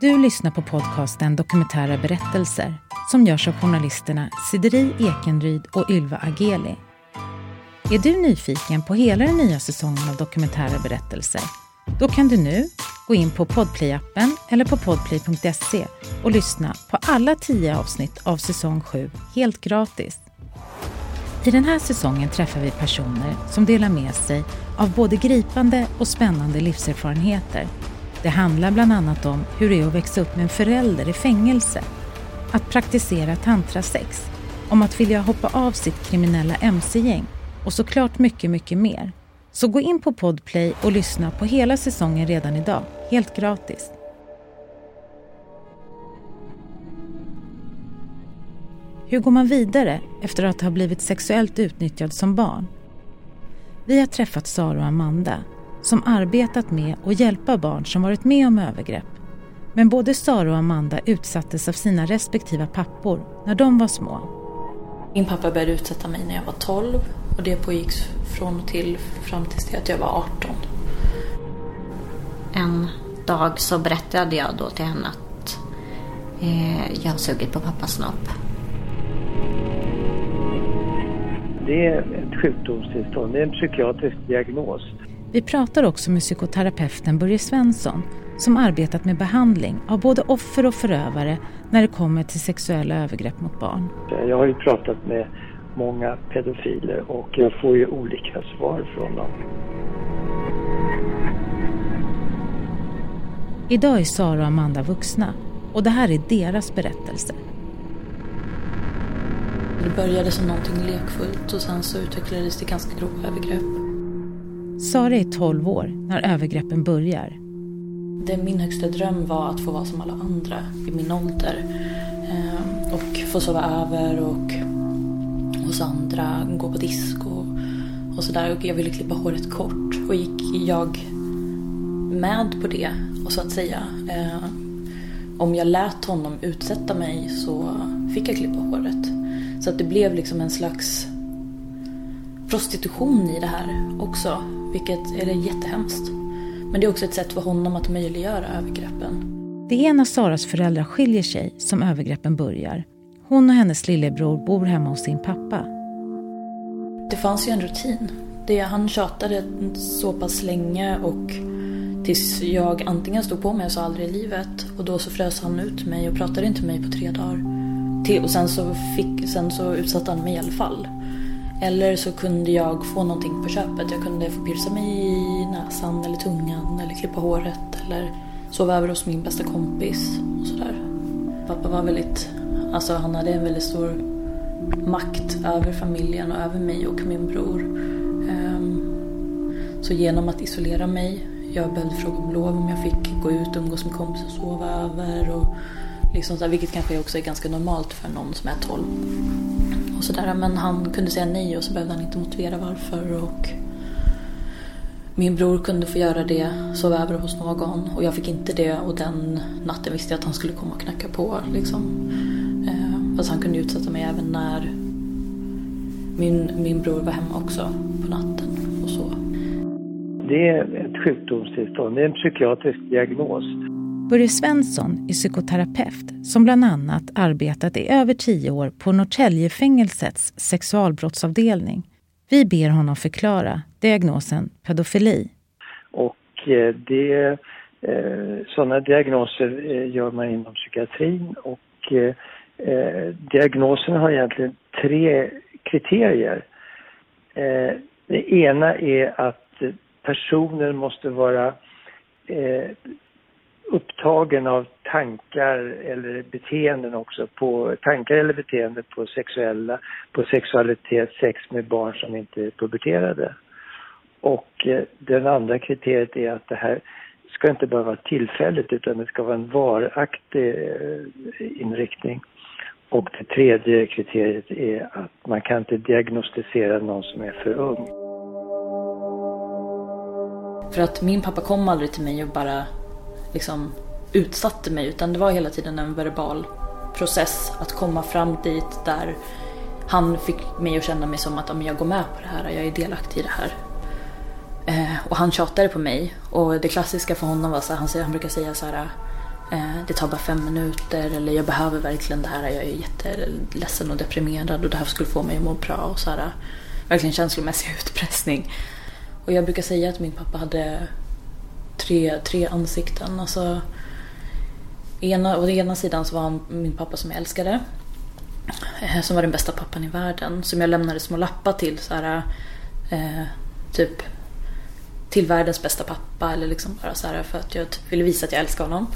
Du lyssnar på podcasten Dokumentära berättelser som görs av journalisterna Sideri Ekenryd och Ylva Ageli. Är du nyfiken på hela den nya säsongen av Dokumentära berättelser? Då kan du nu gå in på Podplay-appen eller på podplay.se och lyssna på alla tio avsnitt av säsong 7 helt gratis. I den här säsongen träffar vi personer som delar med sig av både gripande och spännande livserfarenheter det handlar bland annat om hur det är att växa upp med en förälder i fängelse, att praktisera tantrasex, om att vilja hoppa av sitt kriminella mc-gäng och såklart mycket, mycket mer. Så gå in på Podplay och lyssna på hela säsongen redan idag, helt gratis. Hur går man vidare efter att ha blivit sexuellt utnyttjad som barn? Vi har träffat Sara och Amanda som arbetat med att hjälpa barn som varit med om övergrepp. Men både Sara och Amanda utsattes av sina respektiva pappor när de var små. Min pappa började utsätta mig när jag var 12 och det pågick från och till fram tills att jag var 18. En dag så berättade jag då till henne att eh, jag har sugit på pappas snopp. Det är ett sjukdomstillstånd, det är en psykiatrisk diagnos. Vi pratar också med psykoterapeuten Börje Svensson som arbetat med behandling av både offer och förövare när det kommer till sexuella övergrepp mot barn. Jag har ju pratat med många pedofiler och jag får ju olika svar från dem. Idag är Sara och Amanda vuxna och det här är deras berättelse. Det började som någonting lekfullt och sen så utvecklades det ganska grova övergrepp. Sara är 12 år när övergreppen börjar. Det min högsta dröm var att få vara som alla andra i min ålder. Ehm, och få sova över och hos andra, gå på disco och sådär. Och jag ville klippa håret kort och gick jag med på det och så att säga. Ehm, om jag lät honom utsätta mig så fick jag klippa håret. Så att det blev liksom en slags prostitution i det här också. Vilket är jättehemskt. Men det är också ett sätt för honom att möjliggöra övergreppen. Det är när Saras föräldrar skiljer sig som övergreppen börjar. Hon och hennes lillebror bor hemma hos sin pappa. Det fanns ju en rutin. Det, han tjatade så pass länge och tills jag antingen stod på mig och sa aldrig i livet och då så frös han ut mig och pratade inte med mig på tre dagar. Och sen så, fick, sen så utsatte han mig i alla fall. Eller så kunde jag få någonting på köpet. Jag kunde få pierca mig i näsan eller tungan eller klippa håret eller sova över hos min bästa kompis och sådär. Pappa var väldigt, alltså han hade en väldigt stor makt över familjen och över mig och min bror. Ehm, så genom att isolera mig, jag behövde fråga om lov om jag fick gå ut och umgås med kompisar och sova över och liksom så vilket kanske också är ganska normalt för någon som är 12 och sådär. Men han kunde säga nej och så behövde han inte motivera varför. Och min bror kunde få göra det, sova över hos någon och jag fick inte det och den natten visste jag att han skulle komma och knacka på. Liksom. Eh, fast han kunde utsätta mig även när min, min bror var hemma också på natten och så. Det är ett sjukdomstillstånd, det är en psykiatrisk diagnos. Börje Svensson är psykoterapeut som bland annat arbetat i över tio år på Norrtäljefängelsets sexualbrottsavdelning. Vi ber honom förklara diagnosen pedofili. Och eh, det, eh, sådana diagnoser eh, gör man inom psykiatrin och eh, eh, diagnosen har egentligen tre kriterier. Eh, det ena är att personen måste vara upptagen av tankar eller beteenden också på tankar eller beteenden på sexuella, på sexualitet, sex med barn som inte är puberterade. Och eh, den andra kriteriet är att det här ska inte bara vara tillfälligt utan det ska vara en varaktig eh, inriktning. Och det tredje kriteriet är att man kan inte diagnostisera någon som är för ung. För att min pappa kom aldrig till mig och bara liksom utsatte mig utan det var hela tiden en verbal process att komma fram dit där han fick mig att känna mig som att jag går med på det här, jag är delaktig i det här. Eh, och han tjatade på mig och det klassiska för honom var så här, han, han brukar säga så här eh, det tar bara fem minuter eller jag behöver verkligen det här, jag är jätteledsen och deprimerad och det här skulle få mig att må bra och så här, verkligen känslomässig utpressning. Och jag brukar säga att min pappa hade tre, tre ansikten. Alltså, ena, å ena sidan så var han min pappa som jag älskade. Eh, som var den bästa pappan i världen. Som jag lämnade små lappar till. Så här, eh, typ till världens bästa pappa. Eller liksom bara så här, för att jag typ ville visa att jag älskar honom.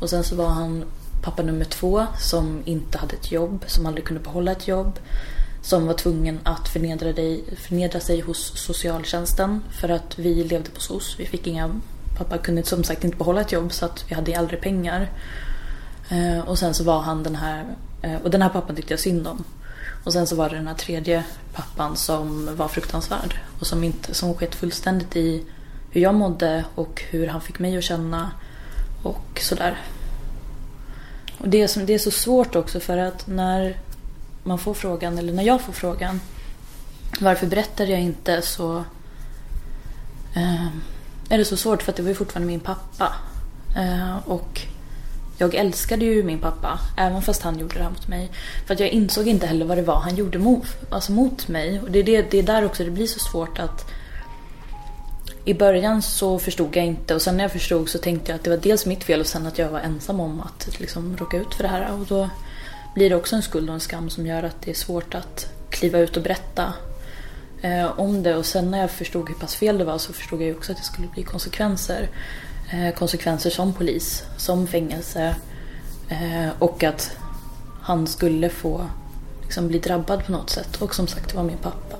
Och sen så var han pappa nummer två som inte hade ett jobb. Som aldrig kunde behålla ett jobb. Som var tvungen att förnedra, dig, förnedra sig hos socialtjänsten. För att vi levde på SOS. Vi fick inga Pappa kunde som sagt inte behålla ett jobb så att vi hade aldrig pengar. Eh, och sen så var han den här, eh, och den här pappan tyckte jag synd om. Och sen så var det den här tredje pappan som var fruktansvärd. Och som, inte, som skett fullständigt i hur jag mådde och hur han fick mig att känna. Och sådär. Och det, är som, det är så svårt också för att när man får frågan, eller när jag får frågan varför berättar jag inte så eh, är det så svårt för att det var ju fortfarande min pappa. Eh, och jag älskade ju min pappa, även fast han gjorde det här mot mig. För att jag insåg inte heller vad det var han gjorde mot, alltså mot mig. Och det är, det, det är där också det blir så svårt att... I början så förstod jag inte och sen när jag förstod så tänkte jag att det var dels mitt fel och sen att jag var ensam om att liksom råka ut för det här. Och då blir det också en skuld och en skam som gör att det är svårt att kliva ut och berätta eh, om det. Och sen när jag förstod hur pass fel det var så förstod jag också att det skulle bli konsekvenser. Eh, konsekvenser som polis, som fängelse eh, och att han skulle få liksom, bli drabbad på något sätt. Och som sagt, det var min pappa.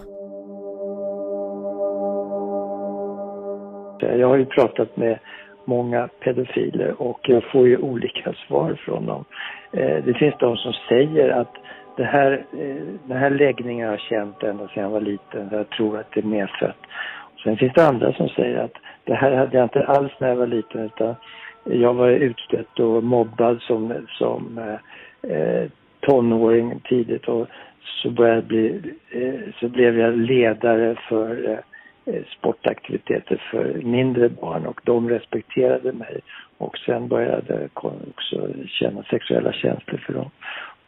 Jag har ju pratat med många pedofiler och jag får ju olika svar från dem. Eh, det finns de som säger att det här, eh, den här läggningen har jag känt ända sedan jag var liten. Jag tror att det är medfött. Sen finns det andra som säger att det här hade jag inte alls när jag var liten utan jag var utstött och mobbad som, som eh, eh tonåring tidigt och så, började bli, eh, så blev jag ledare för eh, eh, sportaktiviteter för mindre barn och de respekterade mig. Och sen började jag också känna sexuella känslor för dem.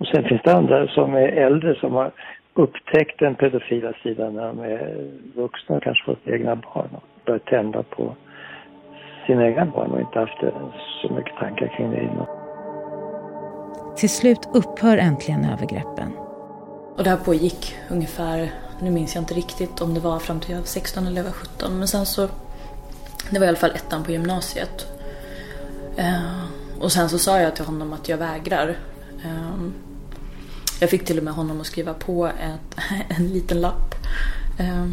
Och sen finns det andra som är äldre som har upptäckt den pedofila sidan när de är vuxna och kanske fått egna barn och börjat tända på sina egna barn och inte haft så mycket tankar kring det innan. Till slut upphör äntligen övergreppen. Och det här pågick ungefär, nu minns jag inte riktigt om det var fram till jag var 16 eller jag var 17, men sen så, det var i alla fall ettan på gymnasiet. Uh, och sen så sa jag till honom att jag vägrar. Jag fick till och med honom att skriva på ett, en liten lapp. Eh,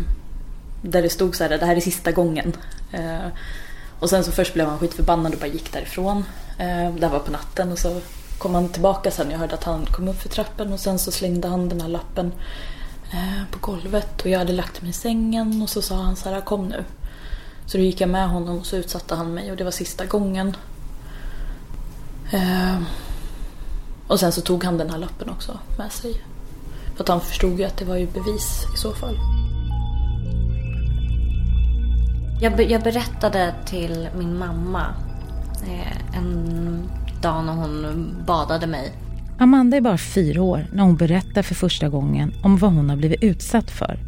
där det stod så här, det här är sista gången. Eh, och sen så först blev han skitförbannad och bara gick därifrån. Eh, det var på natten och så kom han tillbaka sen. Jag hörde att han kom upp för trappen och sen så slängde han den här lappen eh, på golvet. Och jag hade lagt mig i sängen och så sa han så här, kom nu. Så då gick jag med honom och så utsatte han mig och det var sista gången. Eh, och sen så tog han den här lappen också med sig. För att han förstod ju att det var ju bevis i så fall. Jag, be jag berättade till min mamma eh, en dag när hon badade mig. Amanda är bara fyra år när hon berättar för första gången om vad hon har blivit utsatt för.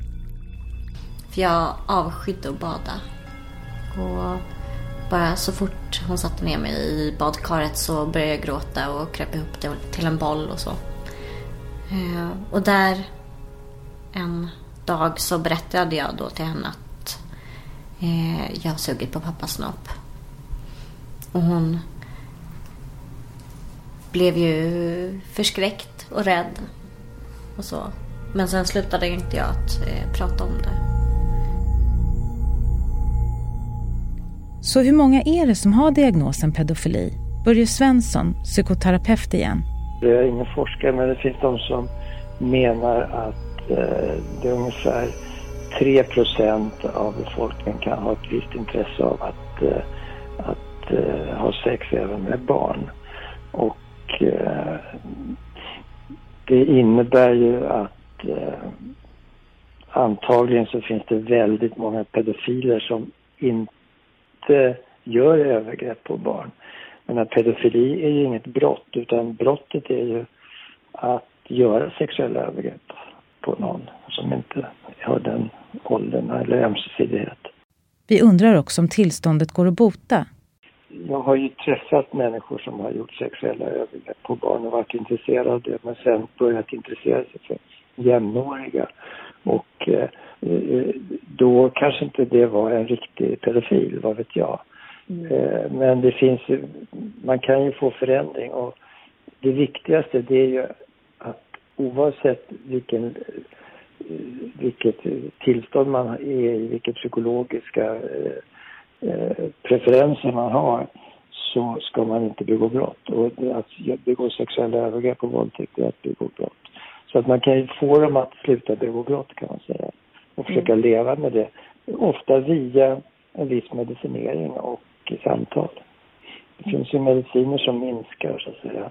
För jag avskydde att bada. Och bara så fort hon satte ner mig i badkaret så började jag gråta och kröp ihop till en boll och så. Eh, och där en dag så berättade jag då till henne att eh, jag har sugit på pappas snopp. Och hon blev ju förskräckt och rädd och så. Men sen slutade inte jag att eh, prata om det. Så hur många är det som har diagnosen pedofili? Börje Svensson, psykoterapeut igen. Jag är ingen forskare men det finns de som menar att eh, det är ungefär 3% av befolkningen kan ha ett visst intresse av att, eh, att eh, ha sex även med barn. Och eh, det innebär ju att eh, antagligen så finns det väldigt många pedofiler som inte inte gör övergrepp på barn. Men pedofili är ju inget brott utan brottet är ju att göra sexuella övergrepp på någon som inte har den åldern eller ömsesidighet. Vi undrar också om tillståndet går att bota. Jag har ju träffat människor som har gjort sexuella övergrepp på barn och varit intresserade av det men sen börjat intressera sig för jämnåriga. Och eh, då kanske inte det var en riktig pedofil, vad vet jag. Mm. Eh, men det finns ju, man kan ju få förändring och det viktigaste det är ju att oavsett vilken vilket tillstånd man är i, vilka psykologiska eh, eh, preferenser man har så ska man inte begå brott. Och att begå sexuella övergrepp och våldtäkt är att begå brott. Så att man kan ju få dem att sluta begå brott kan man säga. Och försöka mm. leva med det. Ofta via en viss medicinering och samtal. Det finns ju mediciner som minskar så att säga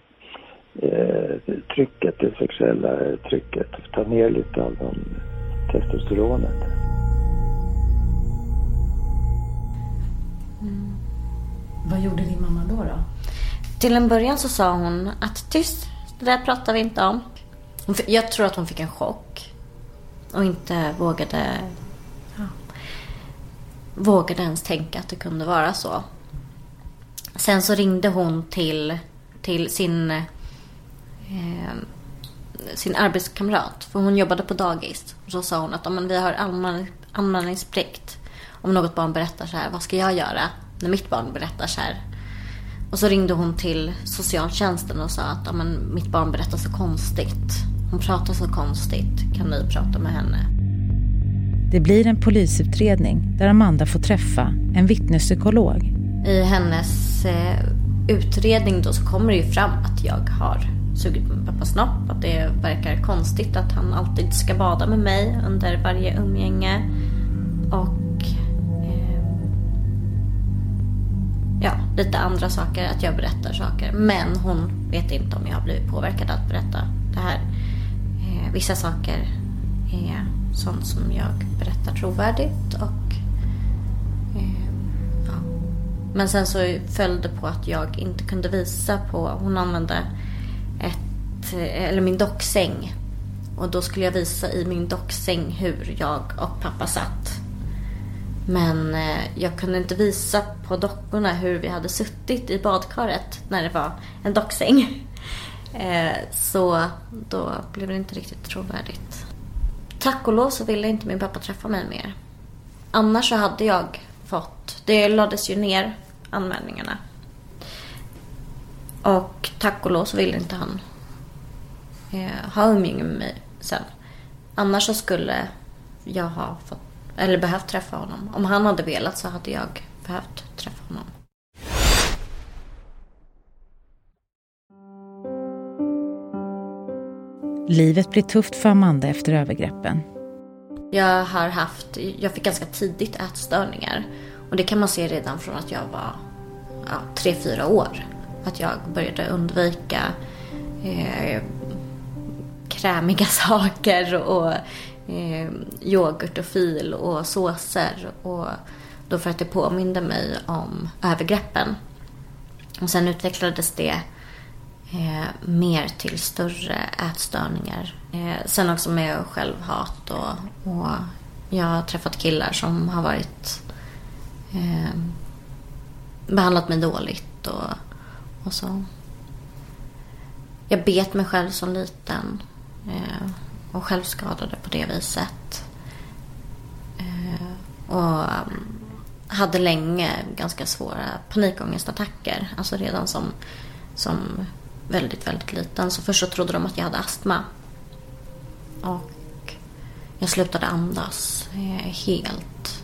eh, trycket, det sexuella trycket. Ta ner lite av de, testosteronet. Mm. Vad gjorde din mamma då, då? Till en början så sa hon att tyst, det där pratar vi inte om. Jag tror att hon fick en chock. Och inte vågade, ja, vågade ens tänka att det kunde vara så. Sen så ringde hon till, till sin eh, sin arbetskamrat, för hon jobbade på dagis. Och så sa hon att vi har anmälningsplikt. Om något barn berättar så här, vad ska jag göra när mitt barn berättar så här? Och så ringde hon till socialtjänsten och sa att men, mitt barn berättar så konstigt. Hon pratar så konstigt. Kan ni prata med henne? Det blir en polisutredning där Amanda får träffa en vittnespsykolog. I hennes eh, utredning då så kommer det ju fram att jag har sugit på min pappas snopp. Att det verkar konstigt att han alltid ska bada med mig under varje umgänge. Och eh, ja, lite andra saker. Att jag berättar saker. Men hon vet inte om jag har blivit påverkad att berätta det här. Eh, vissa saker är sånt som jag berättar trovärdigt. Och eh, ja. Men sen så föll det på att jag inte kunde visa på, hon använde ett, eh, eller min docksäng. Och då skulle jag visa i min docksäng hur jag och pappa satt. Men eh, jag kunde inte visa på dockorna hur vi hade suttit i badkaret när det var en docksäng. Eh, så då blev det inte riktigt trovärdigt. Tack och lov så ville inte min pappa träffa mig mer. Annars så hade jag fått, det lades ju ner anmälningarna. Och tack och lov så ville inte han eh, ha umgänge med mig sen. Annars så skulle jag ha fått, eller behövt träffa honom. Om han hade velat så hade jag behövt träffa Livet blir tufft för Amanda efter övergreppen. Jag har haft, jag fick ganska tidigt ätstörningar. Och det kan man se redan från att jag var ja, tre, fyra år. Att jag började undvika eh, krämiga saker och eh, yoghurt och fil och såser. Och då för att det påminde mig om övergreppen. Och sen utvecklades det eh, mer till större ätstörningar. Eh, sen också med självhat och, och jag har träffat killar som har varit eh, behandlat mig dåligt och, och så. Jag bet mig själv som liten eh, och självskadade på det viset. Eh, och mm, hade länge ganska svåra panikångestattacker. Alltså redan som, som väldigt, väldigt liten. Så först så trodde de att jag hade astma. Och jag slutade andas helt.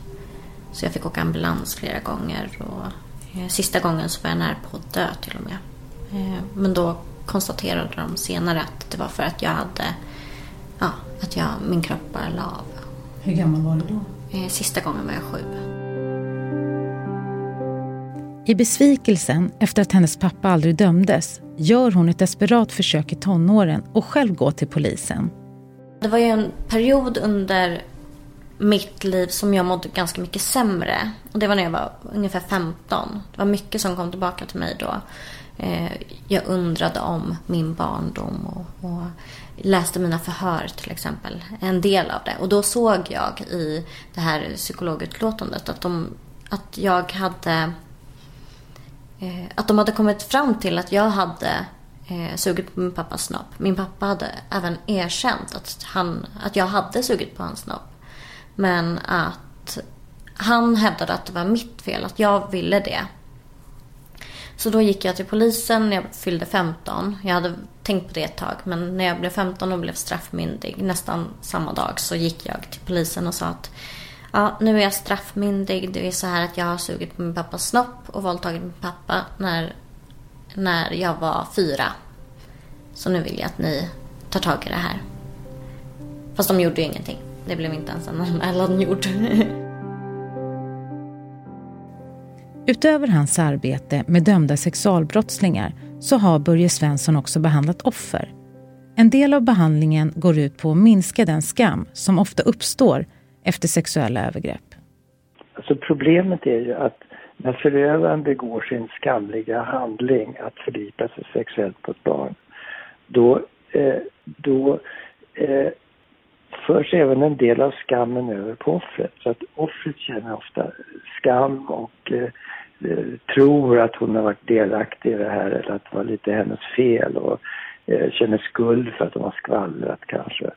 Så jag fick åka ambulans flera gånger. Och eh, sista gången så var jag nära på att dö till och med. Eh, men då konstaterade de senare att det var för att jag hade, ja, att jag, min kropp bara la av. Hur gammal var du då? Eh, sista gången var jag sju. I besvikelsen efter att hennes pappa aldrig dömdes gör hon ett desperat försök i tonåren och själv gå till polisen. Det var ju en period under mitt liv som jag mådde ganska mycket sämre. Och det var när jag var ungefär 15. Det var mycket som kom tillbaka till mig då. Eh, jag undrade om min barndom och, och, läste mina förhör till exempel. En del av det. Och då såg jag i det här psykologutlåtandet att, de, att jag hade Eh, att de hade kommit fram till att jag hade eh, sugit på min pappas snopp. Min pappa hade även erkänt att, han, att jag hade sugit på hans snopp. Men att han hävdade att det var mitt fel, att jag ville det. Så då gick jag till polisen när jag fyllde 15. Jag hade tänkt på det ett tag men när jag blev 15 och blev straffmyndig nästan samma dag så gick jag till polisen och sa att ja, nu är jag straffmyndig. Det är så här att jag har sugit på min pappas snopp och våldtagit min pappa när, när jag var fyra. Så nu vill jag att ni tar tag i det här. Fast de gjorde ju ingenting. Det blev inte ens en anmälan gjord. Utöver hans arbete med dömda sexualbrottslingar så har Börje Svensson också behandlat offer. En del av behandlingen går ut på att minska den skam som ofta uppstår efter sexuella övergrepp. Alltså problemet är ju att när förövaren begår sin skamliga handling att förgripa sig sexuellt på ett barn, då, eh, då eh, förs även en del av skammen över på offret. Så att offret känner ofta skam och eh, eh, tror att hon har varit delaktig i det här eller att det var lite hennes fel och eh, känner skuld för att hon har skvallrat kanske.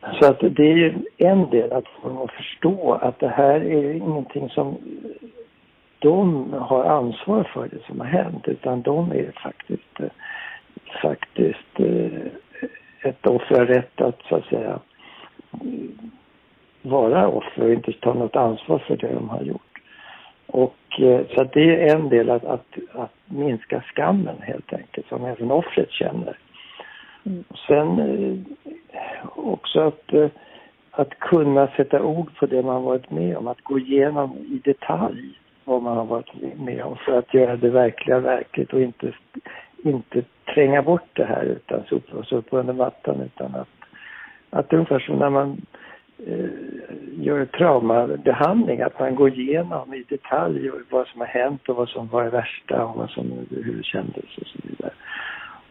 Så att det är ju en del att få förstå att det här är ingenting som de har ansvar för det som har hänt utan de är faktiskt, eh, faktiskt eh, ett offer har rätt att så att säga vara offer och inte ta något ansvar för det de har gjort. Och eh, så att det är en del att, att, att minska skammen helt enkelt som även offret känner. Mm. Sen också att, eh, att kunna sätta ord på det man varit med om, att gå igenom i detalj vad man har varit med om för att göra det verkliga verkligt och inte, inte tränga bort det här utan sopa, upp under mattan utan att, att ungefär som när man eh, gör traumabehandling, att man går igenom i detalj vad som har hänt och vad som var det värsta och vad som, hur det kändes och så vidare.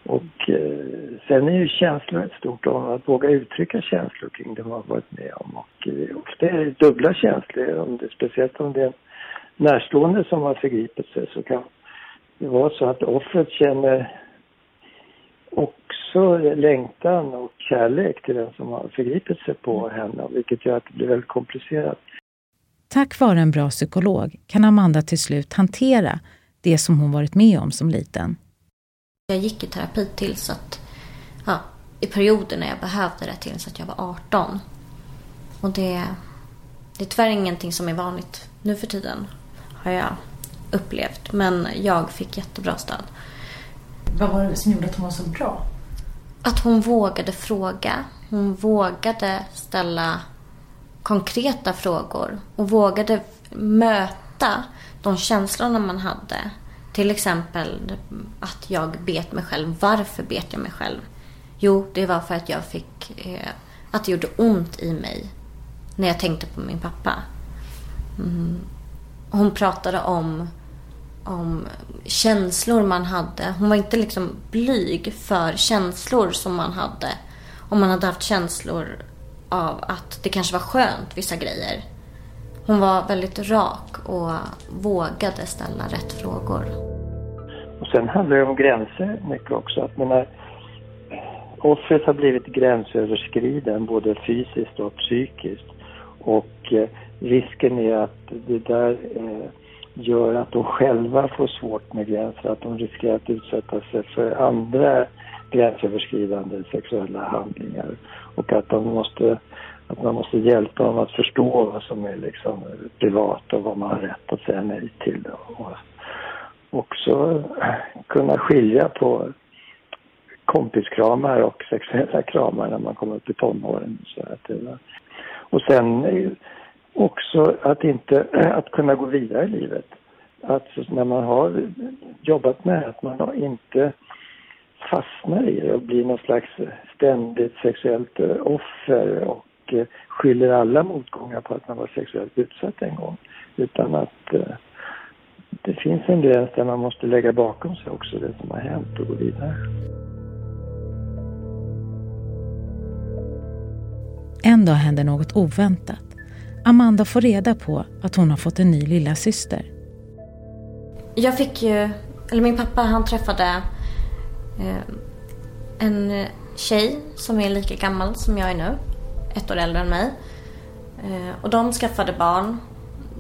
Och eh, sen är ju känslor ett stort område, att våga uttrycka känslor kring det man har varit med om. Och eh, ofta är det dubbla känslor, om det, speciellt om det är en närstående som har förgripit sig så kan det vara så att offret känner också längtan och kärlek till den som har förgripit sig på henne, vilket gör att det blir väldigt komplicerat. Tack vare en bra psykolog kan Amanda till slut hantera det som hon varit med om som liten. Jag gick i terapi tills att, ja, i perioder när jag behövde det tills att jag var 18. Och det, det är tyvärr ingenting som är vanligt nu för tiden, har jag upplevt. Men jag fick jättebra stöd. Vad var det som gjorde att hon var så bra? Att hon vågade fråga. Hon vågade ställa konkreta frågor och vågade möta de känslorna man hade. Till exempel att jag bet mig själv. Varför bet jag mig själv? Jo, det var för att jag fick... Eh, att det gjorde ont i mig när jag tänkte på min pappa. Mm. Hon pratade om om känslor man hade. Hon var inte liksom blyg för känslor som man hade. Om man hade haft känslor av att det kanske var skönt, vissa grejer. Hon var väldigt rak och vågade ställa rätt frågor. Och sen handlar det om gränser mycket också. Att menar, offret har blivit gränsöverskriden både fysiskt och psykiskt. Och eh, risken är att det där eh, gör att de själva får svårt med gränser, att de riskerar att utsätta sig för andra gränsöverskridande sexuella handlingar och att de måste att man måste hjälpa dem att förstå vad som är liksom privat och vad man har rätt att säga nej till. Och också kunna skilja på kompiskramar och sexuella kramar när man kommer upp i tonåren. Så att och sen också att inte, att kunna gå vidare i livet. Att när man har jobbat med att man inte fastnar i det och blir någon slags ständigt sexuellt offer och och eh, skyller alla motgångar på att man var sexuellt utsatt en gång. Utan att eh, det finns en gräns där man måste lägga bakom sig också det som har hänt och gå vidare. En dag händer något oväntat. Amanda får reda på att hon har fått en ny lilla syster. Jag fick ju, eller min pappa han träffade eh, en tjej som är lika gammal som jag är nu. Ett år äldre än mig. Eh, och de skaffade barn.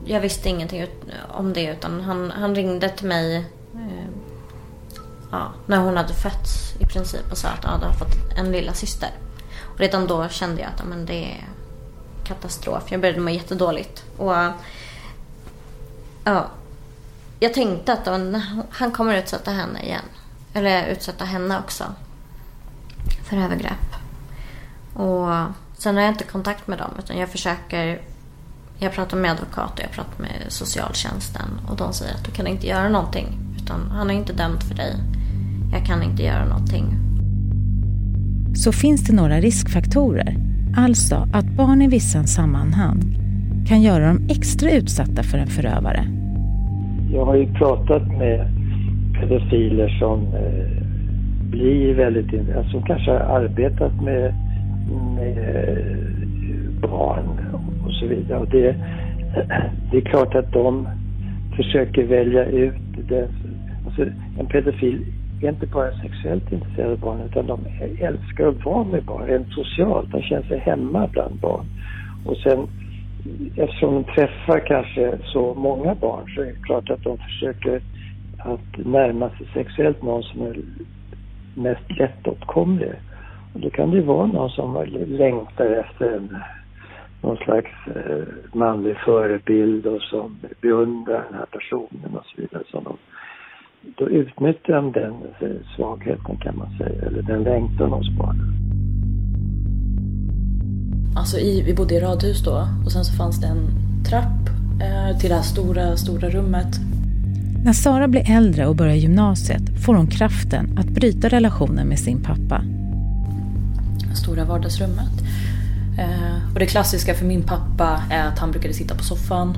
Jag visste ingenting om det utan han, han ringde till mig eh, ja, när hon hade fötts i princip och sa att ja, du har fått en lilla syster. Och redan då kände jag att men det är katastrof. Jag började må jättedåligt. Och ja, jag tänkte att han kommer utsätta henne igen. Eller utsätta henne också för övergrepp. Och sen har jag inte kontakt med dem utan jag försöker jag pratar med advokat och jag pratar med socialtjänsten och de säger att du kan inte göra någonting. Utan han är inte dömd för dig. Jag kan inte göra någonting. Så finns det några riskfaktorer. Alltså att barn i vissa sammanhang kan göra dem extra utsatta för en förövare. Jag har ju pratat med pedofiler som eh, blir väldigt, alltså som kanske har arbetat med Eh, barn och så vidare. Och det, det är klart att de försöker välja ut det. Alltså, en pedofil är inte bara sexuellt intresserad av barn utan de älskar att vara med barn rent socialt. De känner sig hemma bland barn. Och sen eftersom de träffar kanske så många barn så är det klart att de försöker att närma sig sexuellt någon som är mest lättåtkomlig. Och då kan det vara någon som längtar efter en, någon slags eh, manlig förebild och som beundrar den här personen och så vidare. Så de, då utnyttjar de den eh, svagheten kan man säga, eller den längtan hos barnen. Alltså i, vi bodde i radhus då och sen så fanns det en trapp eh, till det här stora, stora rummet när Sara blir äldre och börjar gymnasiet får hon kraften att bryta relationen med sin pappa. Stora vardagsrummet. Eh, och det klassiska för min pappa är att han brukade sitta på soffan.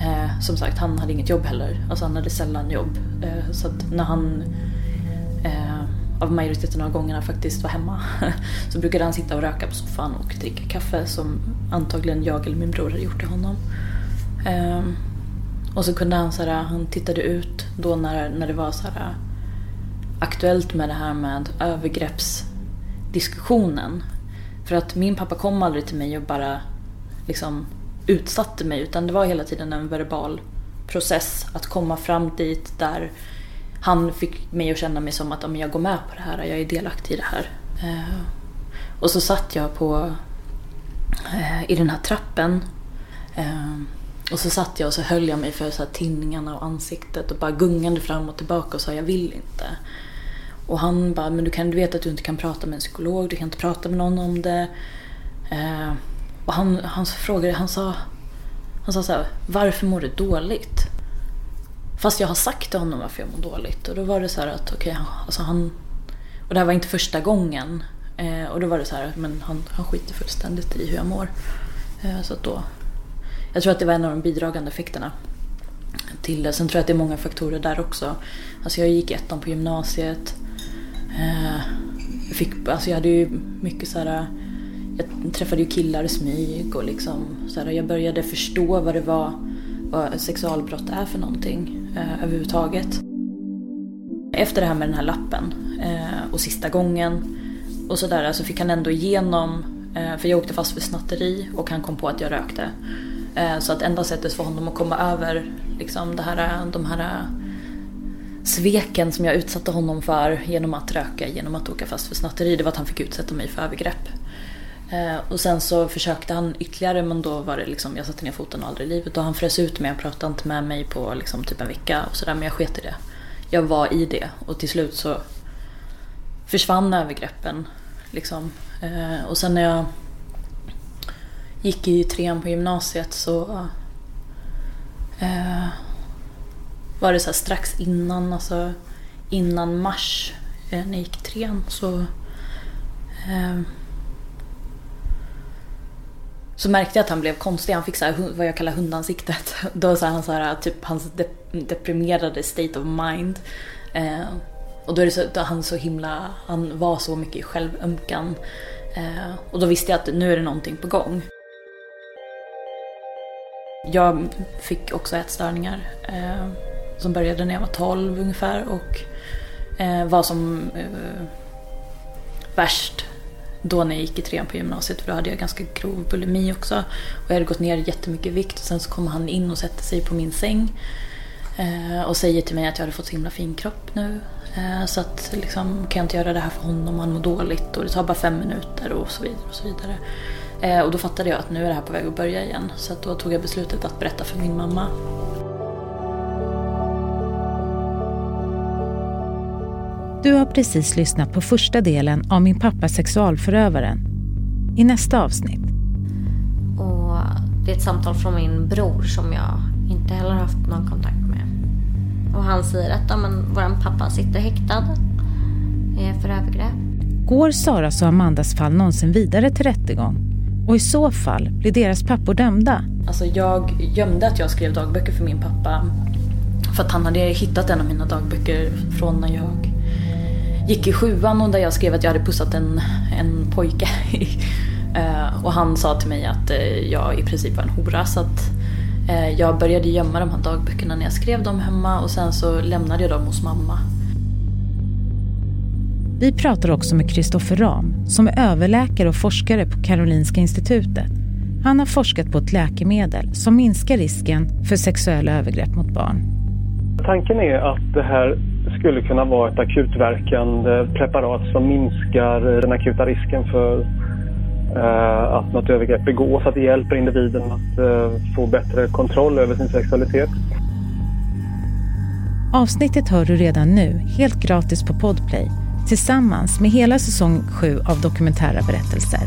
Eh, som sagt, han hade inget jobb heller. Alltså han hade sällan jobb. Eh, så att när han av majoriteten av gångerna faktiskt var hemma så brukade han sitta och röka på soffan och dricka kaffe som antagligen jag eller min bror hade gjort till honom. Och så kunde han så här, han tittade ut då när, när det var så här aktuellt med det här med övergrepps diskussionen. För att min pappa kom aldrig till mig och bara liksom utsatte mig utan det var hela tiden en verbal process att komma fram dit där han fick mig att känna mig som att om jag går med på det här, jag är delaktig i det här. Eh, och så satt jag på eh, i den här trappen eh, och så satt jag och så höll jag mig för så här tinningarna och ansiktet och bara gungande fram och tillbaka och sa jag vill inte. Och han bara, men du, kan, du vet att du inte kan prata med en psykolog, du kan inte prata med någon om det. Eh, och han, han frågade, han sa, han sa så här, varför mår du dåligt? Fast jag har sagt till honom varför jag mår dåligt. Och då var det så att, okej, okay, alltså han... Och det här var inte första gången. Eh, och då var det så här, men han, han skiter fullständigt i hur jag mår. Eh, så att då jag tror att det var en av de bidragande effekterna till det. Sen tror jag att det är många faktorer där också. Alltså jag gick ettan på gymnasiet. Eh, jag, fick, alltså jag hade ju mycket så här, Jag träffade ju killar i smyg och liksom så här, jag började förstå vad det var, vad sexualbrott är för någonting eh, överhuvudtaget. Efter det här med den här lappen eh, och sista gången och sådär så fick han ändå igenom, eh, för jag åkte fast för snatteri och han kom på att jag rökte. Eh, så att enda sättet för honom att komma över liksom det här, de här sveken som jag utsatte honom för genom att röka, genom att åka fast för snatteri, det var att han fick utsätta mig för övergrepp. Eh, och sen så försökte han ytterligare men då var det liksom, jag satte ner foten aldrig i livet och han frös ut mig han pratade inte med mig på liksom typ en vecka och sådär men jag sket i det. Jag var i det och till slut så försvann övergreppen. Liksom. Eh, och sen när jag gick i trean på gymnasiet så eh, var det så strax innan, alltså innan mars eh, när jag gick i trean så eh, så märkte jag att han blev konstig. Han fick så här, vad jag kallar hundansiktet. Då sa han så här, typ hans deprimerade state of mind. Eh, och då är det så, då han så himla, han var så mycket i självömkan. Eh, och då visste jag att nu är det någonting på gång. Jag fick också ätstörningar eh, som började när jag var 12 ungefär och eh, var som eh, värst då när jag gick i trean på gymnasiet för då hade jag ganska grov bulimi också. Och jag hade gått ner jättemycket i vikt och sen så kommer han in och sätter sig på min säng. Eh, och säger till mig att jag hade fått så himla fin kropp nu. Eh, så att liksom, kan jag inte göra det här för honom, han mår dåligt och det tar bara fem minuter och så vidare. Och så vidare. Eh, och då fattade jag att nu är det här på väg att börja igen. Så att då tog jag beslutet att berätta för min mamma. Du har precis lyssnat på första delen av Min pappa sexualförövaren. I nästa avsnitt. Och det är ett samtal från min bror som jag inte heller haft någon kontakt med. Och han säger att ja, men, vår pappa sitter häktad för övergrepp. Går Saras och Amandas fall någonsin vidare till rättegång? Och i så fall, blir deras pappor dömda? Alltså jag gömde att jag skrev dagböcker för min pappa. För att han hade hittat en av mina dagböcker från när jag gick i sjuan och där jag skrev att jag hade pussat en, en pojke. uh, och han sa till mig att uh, jag i princip var en hora. Så att uh, jag började gömma de här dagböckerna när jag skrev dem hemma och sen så lämnade jag dem hos mamma. Vi pratar också med Kristoffer Ram som är överläkare och forskare på Karolinska institutet. Han har forskat på ett läkemedel som minskar risken för sexuella övergrepp mot barn. Tanken är att det här skulle kunna vara ett akutverkande preparat som minskar den akuta risken för eh, att något övergrepp begås, att det hjälper individen att eh, få bättre kontroll över sin sexualitet. Avsnittet hör du redan nu, helt gratis på Podplay tillsammans med hela säsong 7 av Dokumentära berättelser.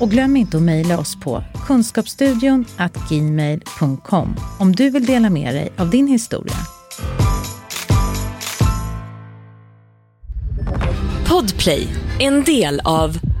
Och glöm inte att mejla oss på kunskapsstudion gmail.com om du vill dela med dig av din historia. Podplay, en del av